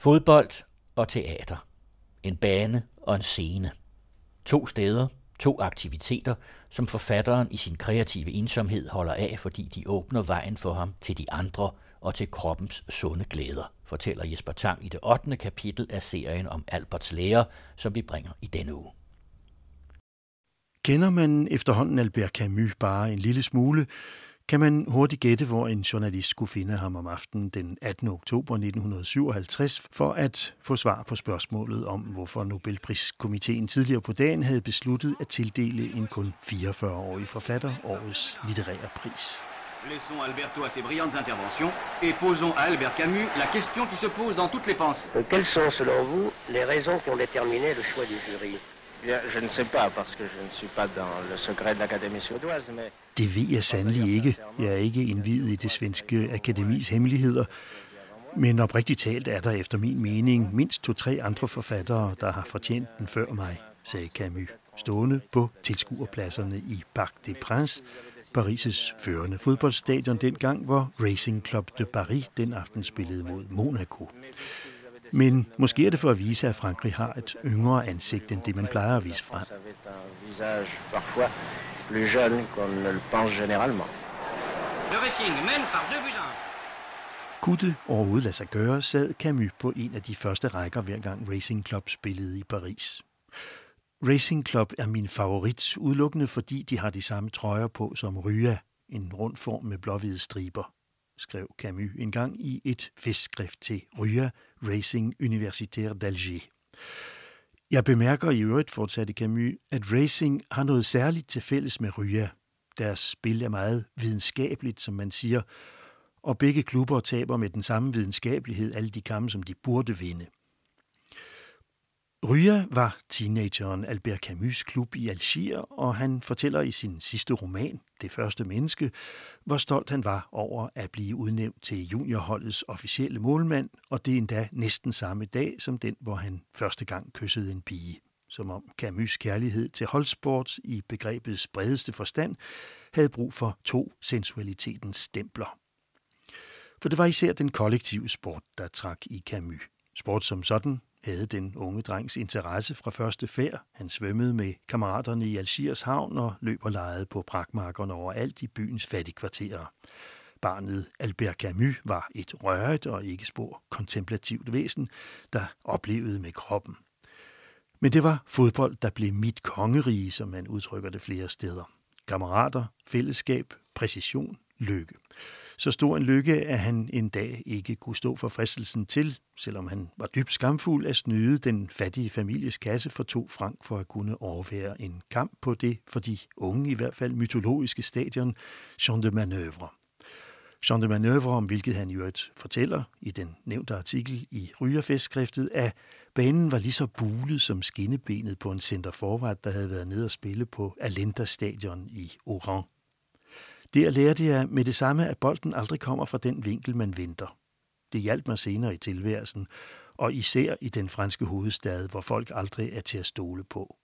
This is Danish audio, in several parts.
Fodbold og teater. En bane og en scene. To steder, to aktiviteter, som forfatteren i sin kreative ensomhed holder af, fordi de åbner vejen for ham til de andre og til kroppens sunde glæder, fortæller Jesper Tang i det 8. kapitel af serien om Alberts lærer, som vi bringer i denne uge. Kender man efterhånden Albert Camus bare en lille smule, kan man hurtigt gætte, hvor en journalist skulle finde ham om aftenen den 18. oktober 1957 for at få svar på spørgsmålet om, hvorfor Nobelpriskomiteen tidligere på dagen havde besluttet at tildele en kun 44-årig forfatter årets litterære pris. Laissons Alberto à ses brillantes interventions et posons à Albert Camus la question qui se pose dans toutes les pensées. Euh, Quelles sont, selon vous, les raisons qui ont déterminé le choix du jury je ne sais pas, parce que je ne suis pas dans le secret de l'Académie suédoise, mais... Det ved jeg sandelig ikke. Jeg er ikke indvidet i det svenske akademis hemmeligheder. Men oprigtigt talt er der efter min mening mindst to-tre andre forfattere, der har fortjent den før mig, sagde Camus, stående på tilskuerpladserne i Parc des Princes, Paris' førende fodboldstadion dengang, hvor Racing Club de Paris den aften spillede mod Monaco. Men måske er det for at vise, at Frankrig har et yngre ansigt end det, man plejer at vise frem. un visage parfois plus jeune qu'on ne le pense généralement. Le Racing mène par deux buts à un. Kunne det overhovedet lade sig gøre, sad Camus på en af de første rækker, hver gang Racing Club spillede i Paris. Racing Club er min favorit, udelukkende fordi de har de samme trøjer på som Rya, en rund form med blåhvide striber, skrev Camus engang i et festskrift til Rya Racing Universitaire d'Alger. Jeg bemærker i øvrigt, fortsatte Camus, at Racing har noget særligt til fælles med Rya. Deres spil er meget videnskabeligt, som man siger, og begge klubber taber med den samme videnskabelighed alle de kampe, som de burde vinde. Rya var teenageren Albert Camus' klub i Algier, og han fortæller i sin sidste roman, Det første menneske, hvor stolt han var over at blive udnævnt til juniorholdets officielle målmand, og det endda næsten samme dag som den, hvor han første gang kyssede en pige. Som om Camus' kærlighed til holdsport i begrebets bredeste forstand havde brug for to sensualitetens stempler. For det var især den kollektive sport, der trak i Camus. Sport som sådan havde den unge drengs interesse fra første færd. Han svømmede med kammeraterne i Algiers havn og løb og legede på brakmarkerne overalt i byens fattigkvarterer. Barnet Albert Camus var et rørigt og ikke spor kontemplativt væsen, der oplevede med kroppen. Men det var fodbold, der blev mit kongerige, som man udtrykker det flere steder. Kammerater, fællesskab, præcision, lykke. Så stor en lykke, at han en dag ikke kunne stå for fristelsen til, selvom han var dybt skamfuld, at snyde den fattige families kasse for to frank for at kunne overvære en kamp på det, for de unge i hvert fald mytologiske stadion, Jean de Manøvre. Jean de Manøvre, om hvilket han i øvrigt fortæller i den nævnte artikel i Rygerfestskriftet, at banen var lige så bulet som skinnebenet på en centerforret, der havde været nede og spille på Alenta Stadion i Oran. Der lærte jeg med det samme, at bolden aldrig kommer fra den vinkel, man venter. Det hjalp mig senere i tilværelsen, og især i den franske hovedstad, hvor folk aldrig er til at stole på.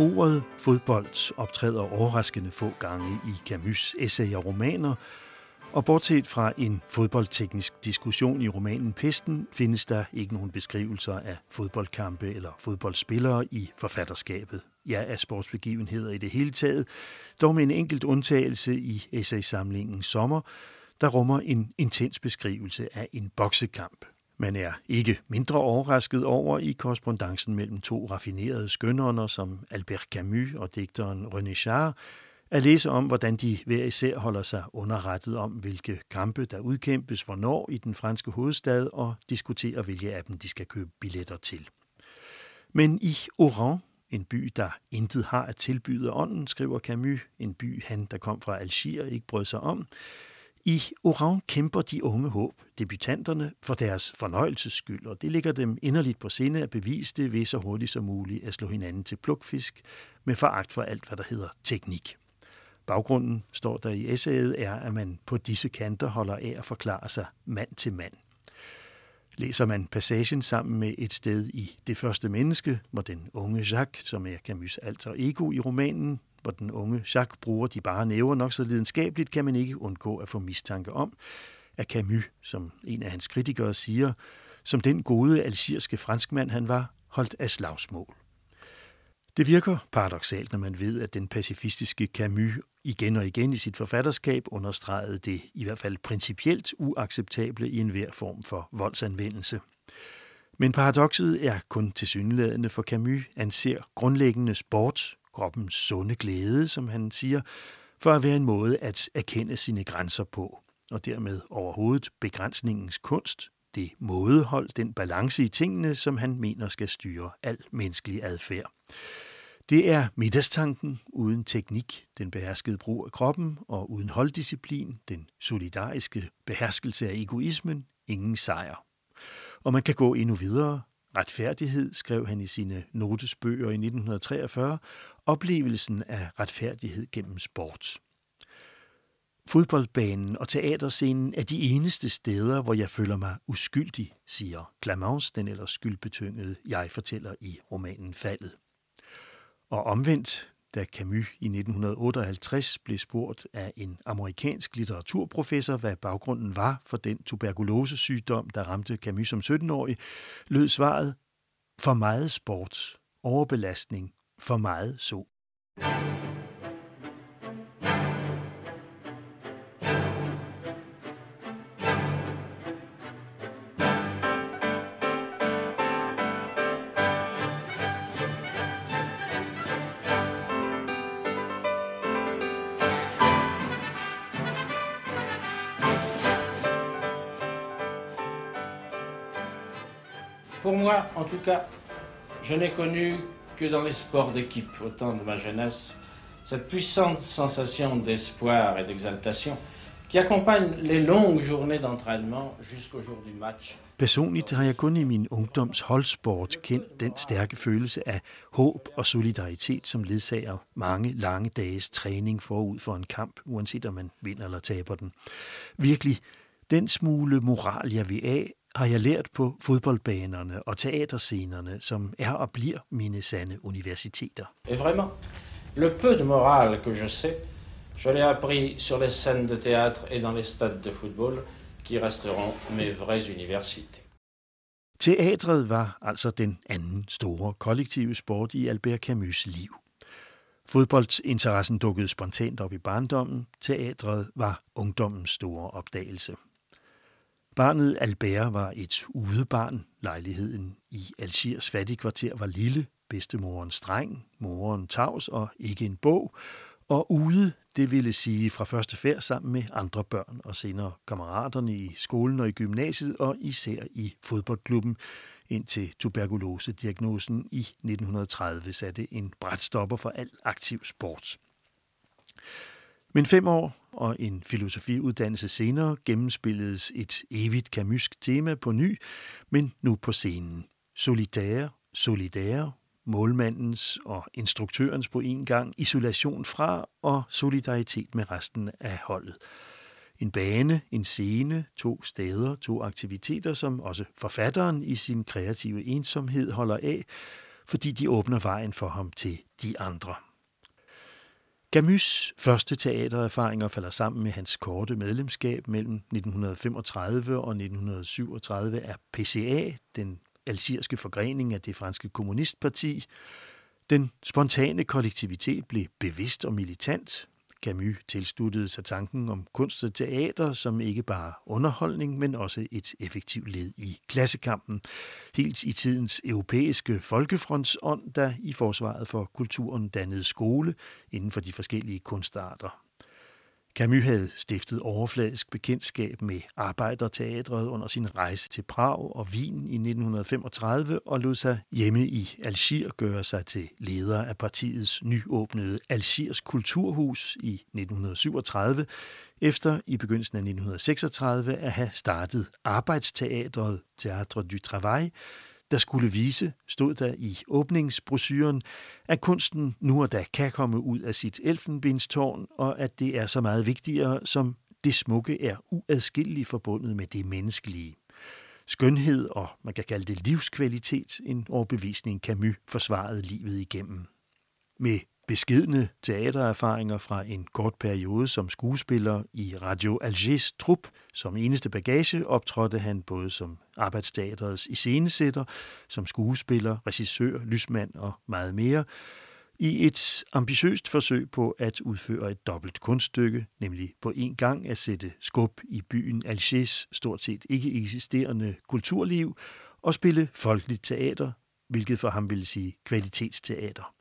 Ordet fodbold optræder overraskende få gange i Camus' essay og romaner, og bortset fra en fodboldteknisk diskussion i romanen Pesten, findes der ikke nogen beskrivelser af fodboldkampe eller fodboldspillere i forfatterskabet. Ja, af sportsbegivenheder i det hele taget, dog med en enkelt undtagelse i essaysamlingen Sommer, der rummer en intens beskrivelse af en boksekamp. Man er ikke mindre overrasket over i korrespondancen mellem to raffinerede skønånder som Albert Camus og digteren René Char, at læse om, hvordan de hver især holder sig underrettet om, hvilke kampe, der udkæmpes hvornår i den franske hovedstad, og diskutere, hvilke af dem de skal købe billetter til. Men i Oran, en by, der intet har at tilbyde ånden, skriver Camus, en by, han, der kom fra Algier, ikke brød sig om, i Oran kæmper de unge håb, debutanterne, for deres fornøjelses skyld, og det ligger dem inderligt på sinde at bevise det ved så hurtigt som muligt at slå hinanden til plukfisk med foragt for alt, hvad der hedder teknik. Baggrunden, står der i essayet, er, at man på disse kanter holder af at forklare sig mand til mand. Læser man passagen sammen med et sted i Det første menneske, hvor den unge Jacques, som er Camus' alter ego i romanen, hvor den unge Jacques bruger de bare næver nok så lidenskabeligt, kan man ikke undgå at få mistanke om, at Camus, som en af hans kritikere siger, som den gode algierske franskmand han var, holdt af slagsmål. Det virker paradoxalt, når man ved, at den pacifistiske Camus igen og igen i sit forfatterskab understregede det i hvert fald principielt uacceptable i enhver form for voldsanvendelse. Men paradokset er kun tilsyneladende, for Camus anser grundlæggende sport, kroppens sunde glæde, som han siger, for at være en måde at erkende sine grænser på, og dermed overhovedet begrænsningens kunst, det mådehold, den balance i tingene, som han mener skal styre al menneskelig adfærd. Det er middagstanken uden teknik, den beherskede brug af kroppen, og uden holddisciplin, den solidariske beherskelse af egoismen, ingen sejr. Og man kan gå endnu videre. Retfærdighed, skrev han i sine notesbøger i 1943, oplevelsen af retfærdighed gennem sport. Fodboldbanen og teaterscenen er de eneste steder, hvor jeg føler mig uskyldig, siger Clamence, den ellers skyldbetyngede jeg fortæller i romanen Faldet. Og omvendt, da Camus i 1958 blev spurgt af en amerikansk litteraturprofessor, hvad baggrunden var for den tuberkulosesygdom, der ramte Camus som 17-årig, lød svaret, for meget sport, overbelastning, for meget. Pour moi, en tout cas, je n'ai connu dans les sports d'équipe, au temps de ma jeunesse, cette puissante sensation d'espoir et d'exaltation qui accompagne les longues journées d'entraînement jusqu'au jour du match. Personligt har jeg kun i min ungdoms holdsport kendt den stærke følelse af håb og solidaritet, som ledsager mange lange dages træning forud for en kamp, uanset om man vinder eller taber den. Virkelig, den smule moral, jeg vil har jeg lært på fodboldbanerne og teaterscenerne, som er og bliver mine sande universiteter. Et vraiment, le peu de morale que je sais, je l'ai appris sur les scènes de théâtre et dans les stades de football, qui resteront mes vraies universités. Teatret var altså den anden store kollektive sport i Albert Camus' liv. Fodboldinteressen dukkede spontant op i barndommen. Teatret var ungdommens store opdagelse. Barnet Albert var et udebarn. Lejligheden i Algiers fattigkvarter var lille, bedstemoren streng, moren tavs og ikke en bog. Og ude, det ville sige fra første færd sammen med andre børn og senere kammeraterne i skolen og i gymnasiet og især i fodboldklubben, indtil tuberkulosediagnosen i 1930 satte en bræt stopper for al aktiv sport. Men fem år og en filosofiuddannelse senere gennemspilledes et evigt kamysk tema på ny, men nu på scenen. Solidære, solidære, målmandens og instruktørens på en gang, isolation fra og solidaritet med resten af holdet. En bane, en scene, to steder, to aktiviteter, som også forfatteren i sin kreative ensomhed holder af, fordi de åbner vejen for ham til de andre. Camus' første teatererfaringer falder sammen med hans korte medlemskab mellem 1935 og 1937 af PCA, den algeriske forgrening af det franske kommunistparti. Den spontane kollektivitet blev bevidst og militant. Camus tilsluttede sig tanken om kunst og teater som ikke bare underholdning, men også et effektivt led i klassekampen. Helt i tidens europæiske folkefrontsånd, der i forsvaret for kulturen dannede skole inden for de forskellige kunstarter. Camus havde stiftet overfladisk bekendtskab med Arbejderteatret under sin rejse til Prag og Wien i 1935 og lod sig hjemme i Algier gøre sig til leder af partiets nyåbnede Algiers Kulturhus i 1937, efter i begyndelsen af 1936 at have startet Arbejdsteatret Théâtre du Travail, der skulle vise, stod der i åbningsbrosyren, at kunsten nu og da kan komme ud af sit elfenbenstårn, og at det er så meget vigtigere, som det smukke er uadskilleligt forbundet med det menneskelige. skønhed og man kan kalde det livskvalitet, en overbevisning Camus forsvarede livet igennem. Med beskedne teatererfaringer fra en kort periode som skuespiller i Radio Algers trup. Som eneste bagage optrådte han både som arbejdsteaterets iscenesætter, som skuespiller, regissør, lysmand og meget mere, i et ambitiøst forsøg på at udføre et dobbelt kunststykke, nemlig på en gang at sætte skub i byen Algers stort set ikke eksisterende kulturliv og spille folkeligt teater, hvilket for ham ville sige kvalitetsteater.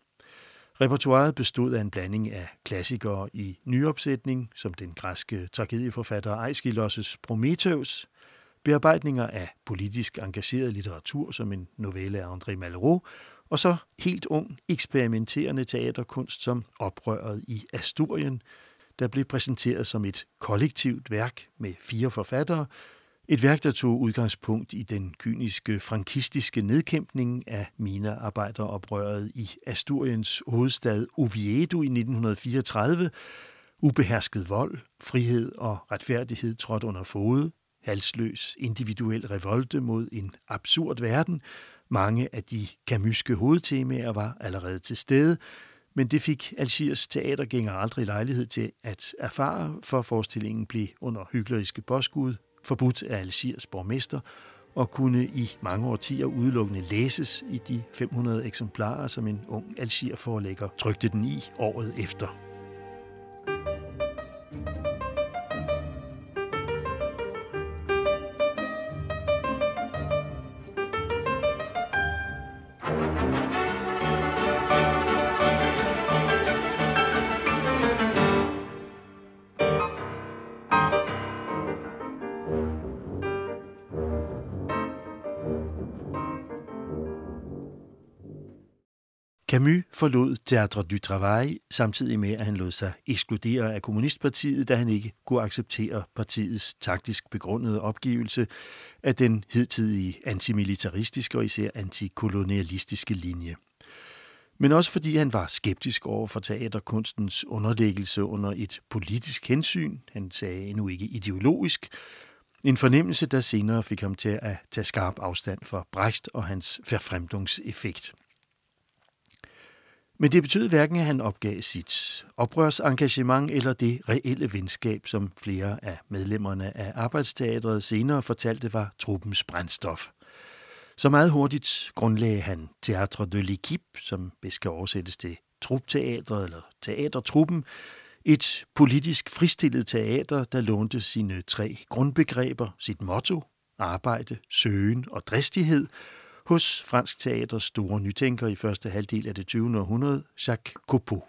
Repertoiret bestod af en blanding af klassikere i nyopsætning, som den græske tragedieforfatter Aeschylus' Prometheus, bearbejdninger af politisk engageret litteratur som en novelle af André Malraux, og så helt ung, eksperimenterende teaterkunst som Oprøret i Asturien, der blev præsenteret som et kollektivt værk med fire forfattere, et værk, der tog udgangspunkt i den kyniske frankistiske nedkæmpning af minearbejderoprøret i Asturiens hovedstad Oviedo i 1934. Ubehersket vold, frihed og retfærdighed trådt under fod, halsløs individuel revolte mod en absurd verden. Mange af de kamyske hovedtemaer var allerede til stede, men det fik Algiers teatergænger aldrig lejlighed til at erfare, for forestillingen blev under hykleriske påskud forbudt af Algiers borgmester og kunne i mange årtier udelukkende læses i de 500 eksemplarer, som en ung Algier-forlægger trykte den i året efter. Camus forlod Théâtre du Travail, samtidig med, at han lod sig ekskludere af Kommunistpartiet, da han ikke kunne acceptere partiets taktisk begrundede opgivelse af den hidtidige antimilitaristiske og især antikolonialistiske linje. Men også fordi han var skeptisk over for teaterkunstens underlæggelse under et politisk hensyn, han sagde endnu ikke ideologisk, en fornemmelse, der senere fik ham til at tage skarp afstand for Brecht og hans forfremdungseffekt. Men det betød hverken, at han opgav sit oprørsengagement eller det reelle venskab, som flere af medlemmerne af arbejdsteatret senere fortalte var truppens brændstof. Så meget hurtigt grundlagde han Teatre de l'Equipe, som bedst kan oversættes til trupteatret eller teatertruppen, et politisk fristillet teater, der lånte sine tre grundbegreber, sit motto, arbejde, søgen og dristighed, hos fransk teaters store nytænker i første halvdel af det 20. århundrede, Jacques Copeau.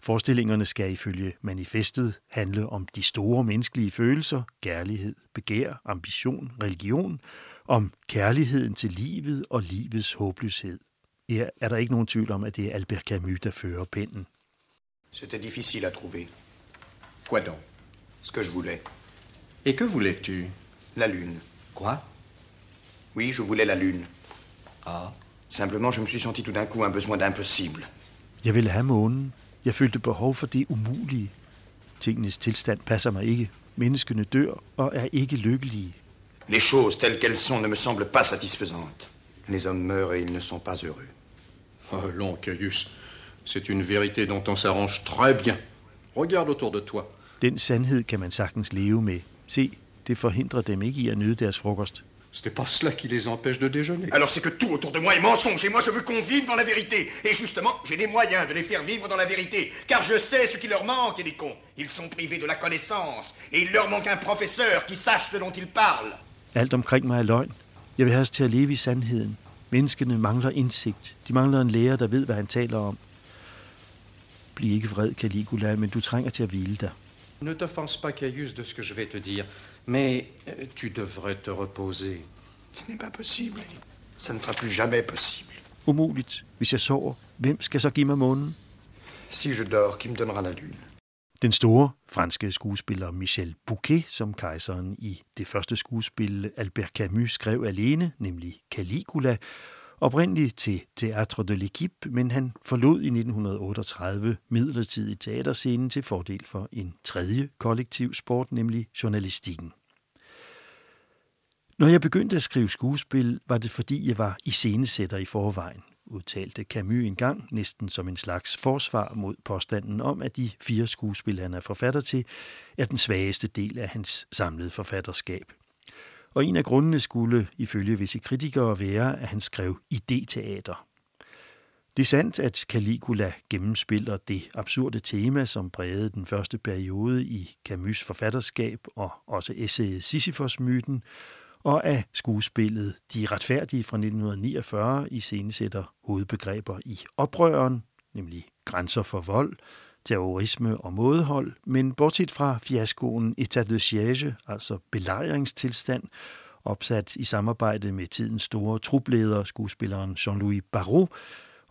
Forestillingerne skal ifølge manifestet handle om de store menneskelige følelser, kærlighed, begær, ambition, religion, om kærligheden til livet og livets håbløshed. Her er der ikke nogen tvivl om, at det er Albert Camus, der fører pennen. C'était difficile à trouver. Quoi donc Ce que je voulais. Et que voulais-tu La lune. Quoi Oui, je voulais la lune. Ah. Simplement, je me suis senti tout d'un coup un besoin d'impossible. Jeg ville have månen. Jeg følte behov for det umulige. Tingenes tilstand passer mig ikke. Menneskene dør og er ikke lykkelige. Les choses telles qu'elles sont ne me semblent pas satisfaisantes. Les hommes meurent et ils ne sont pas heureux. Oh, long, Caius. C'est une vérité dont on s'arrange très bien. Regarde autour de toi. Den sandhed kan man sagtens leve med. Se, det forhindrer dem ikke i at nyde deres frokost. Ce n'est pas cela qui les empêche de déjeuner. Alors c'est que tout autour de moi est mensonge et moi je veux qu'on vive dans la vérité. Et justement, j'ai les moyens de les faire vivre dans la vérité. Car je sais ce qui leur manque, et les cons. Ils sont privés de la connaissance. Et il leur manque un professeur qui sache ce dont ils parlent. Alt omkring mig er løgn. Jeg vil have os til at leve i sandheden. Menneskene mangler indsigt. De mangler en lærer, der ved, hvad han taler om. Bliv ikke vred, Caligula, men du trænger til at hvile dig. Ne t'offense pas, Caius, de ce que je vais te dire, mais euh, tu devrais te reposer. Ce n'est pas possible. Ça ne sera plus jamais possible. Umuligt. Hvis jeg sover, hvem skal så give mig månen? Si je dors, qui me donnera la lune Den store franske skuespiller Michel Bouquet, som kejseren i det første skuespil Albert Camus skrev alene, nemlig Caligula, oprindeligt til Théâtre de l'Equipe, men han forlod i 1938 midlertidigt teaterscenen til fordel for en tredje kollektiv sport, nemlig journalistikken. Når jeg begyndte at skrive skuespil, var det fordi jeg var iscenesætter i forvejen, udtalte Camus engang, næsten som en slags forsvar mod påstanden om, at de fire skuespil, han er forfatter til, er den svageste del af hans samlede forfatterskab. Og en af grundene skulle, ifølge visse kritikere, være, at han skrev idéteater. Det er sandt, at Caligula gennemspiller det absurde tema, som prægede den første periode i Camus' forfatterskab og også essayet Sisyphos-myten, og af skuespillet De retfærdige fra 1949 i scenesætter hovedbegreber i oprøren, nemlig grænser for vold, terrorisme og modhold, men bortset fra fiaskoen Etat de siège, altså belejringstilstand, opsat i samarbejde med tidens store trupleder, skuespilleren Jean-Louis Barrault,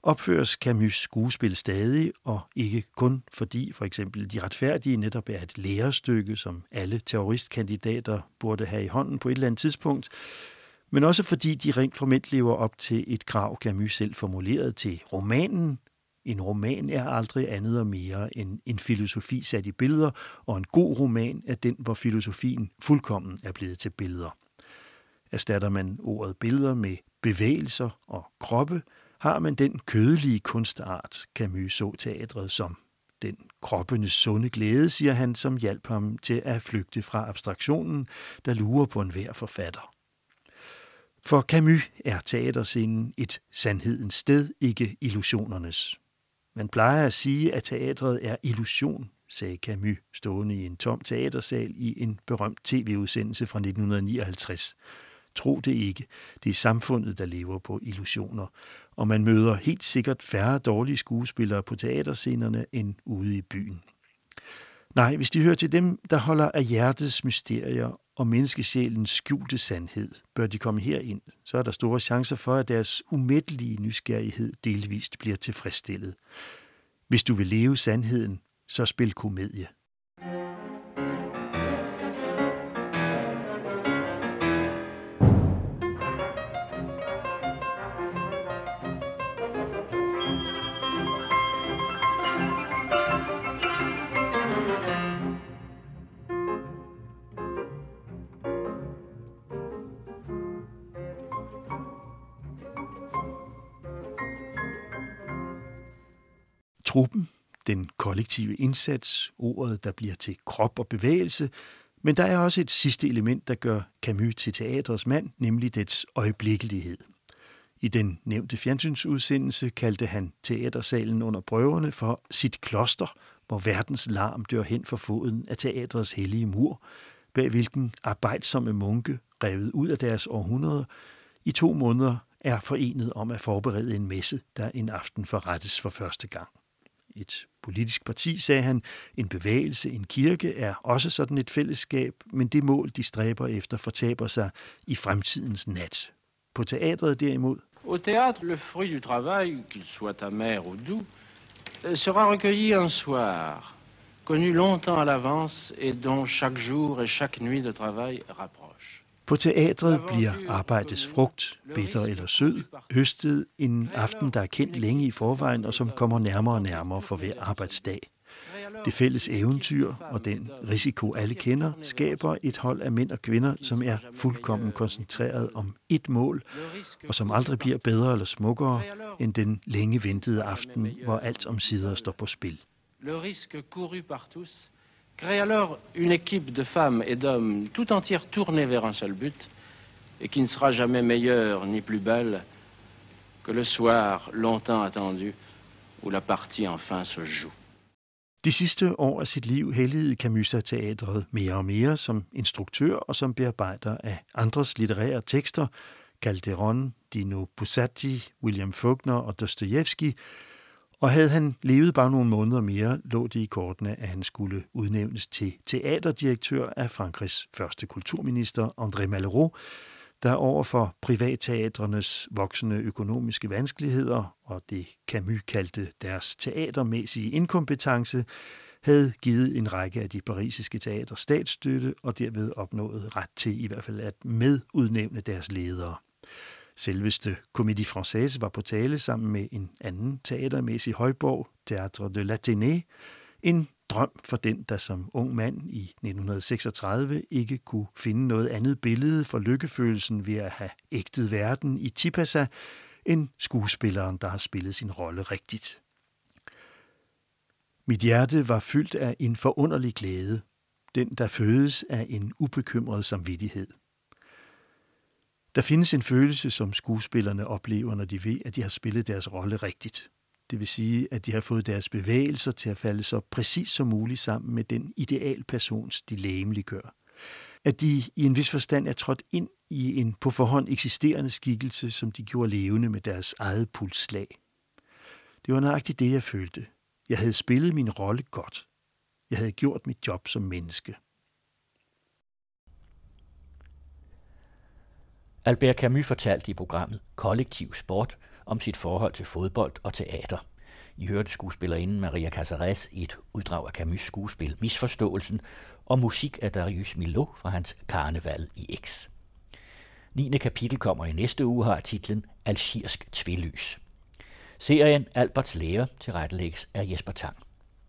opføres Camus skuespil stadig, og ikke kun fordi for eksempel De Retfærdige netop er et lærestykke, som alle terroristkandidater burde have i hånden på et eller andet tidspunkt, men også fordi de rent formelt lever op til et krav, Camus selv formuleret til romanen. En roman er aldrig andet og mere end en filosofi sat i billeder, og en god roman er den, hvor filosofien fuldkommen er blevet til billeder. Erstatter man ordet billeder med bevægelser og kroppe, har man den kødelige kunstart, Camus så teatret som. Den kroppenes sunde glæde, siger han, som hjalp ham til at flygte fra abstraktionen, der lurer på enhver forfatter. For Camus er teaterscenen et sandhedens sted, ikke illusionernes. Man plejer at sige, at teatret er illusion, sagde Camus, stående i en tom teatersal i en berømt tv-udsendelse fra 1959. Tro det ikke. Det er samfundet, der lever på illusioner, og man møder helt sikkert færre dårlige skuespillere på teaterscenerne end ude i byen. Nej, hvis de hører til dem, der holder af hjertets mysterier og menneskesjælens skjulte sandhed, bør de komme herind, så er der store chancer for, at deres umættelige nysgerrighed delvist bliver tilfredsstillet. Hvis du vil leve sandheden, så spil komedie. Gruppen, den kollektive indsats, ordet, der bliver til krop og bevægelse, men der er også et sidste element, der gør Camus til teatrets mand, nemlig dets øjeblikkelighed. I den nævnte fjernsynsudsendelse kaldte han teatersalen under prøverne for sit kloster, hvor verdens larm dør hen for foden af teatrets hellige mur, bag hvilken arbejdsomme munke, revet ud af deres århundreder, i to måneder er forenet om at forberede en messe, der en aften forrettes for første gang et politisk parti, sagde han. En bevægelse, en kirke er også sådan et fællesskab, men det mål, de stræber efter, fortaber sig i fremtidens nat. På teatret derimod. Au théâtre, le fruit du travail, qu'il soit amer ou doux, euh, sera recueilli un soir, connu longtemps à l'avance et dont chaque jour et chaque nuit de travail rapproche. På teatret bliver arbejdets frugt, bitter eller sød, høstet en aften, der er kendt længe i forvejen og som kommer nærmere og nærmere for hver arbejdsdag. Det fælles eventyr og den risiko, alle kender, skaber et hold af mænd og kvinder, som er fuldkommen koncentreret om ét mål, og som aldrig bliver bedre eller smukkere end den længe ventede aften, hvor alt om sider står på spil. Le risque couru par tous crée alors une équipe de femmes et d'hommes tout entière tournée vers un seul but, et qui ne sera jamais meilleure ni plus belle que le soir longtemps attendu où la partie enfin se joue. De sidste år af sit liv helligede Camus sig teatret mere og mere som instruktør og som bearbejder af andres litterære tekster, Calderon, Dino Buzzati, William Faulkner og Dostojevski, og havde han levet bare nogle måneder mere, lå det i kortene, at han skulle udnævnes til teaterdirektør af Frankrigs første kulturminister, André Malraux, der over for privatteatrenes voksende økonomiske vanskeligheder og det Camus kaldte deres teatermæssige inkompetence, havde givet en række af de parisiske teater statsstøtte og derved opnået ret til i hvert fald at medudnævne deres ledere. Selveste Comédie Française var på tale sammen med en anden teatermæssig højborg, Théâtre de l'Athénée, en drøm for den, der som ung mand i 1936 ikke kunne finde noget andet billede for lykkefølelsen ved at have ægtet verden i Tipasa, end skuespilleren, der har spillet sin rolle rigtigt. Mit hjerte var fyldt af en forunderlig glæde, den der fødes af en ubekymret samvittighed. Der findes en følelse, som skuespillerne oplever, når de ved, at de har spillet deres rolle rigtigt. Det vil sige, at de har fået deres bevægelser til at falde så præcis som muligt sammen med den idealpersons, de lægemliggør. At de i en vis forstand er trådt ind i en på forhånd eksisterende skikkelse, som de gjorde levende med deres eget pulsslag. Det var nøjagtigt det, jeg følte. Jeg havde spillet min rolle godt. Jeg havde gjort mit job som menneske. Albert Camus fortalte i programmet Kollektiv Sport om sit forhold til fodbold og teater. I hørte skuespillerinden Maria Casares i et uddrag af Camus' skuespil Misforståelsen og musik af Darius Milhaud fra hans Karneval i X. 9. kapitel kommer i næste uge har titlen Algirsk Tvillys. Serien Alberts Lære tilrettelægges af Jesper Tang.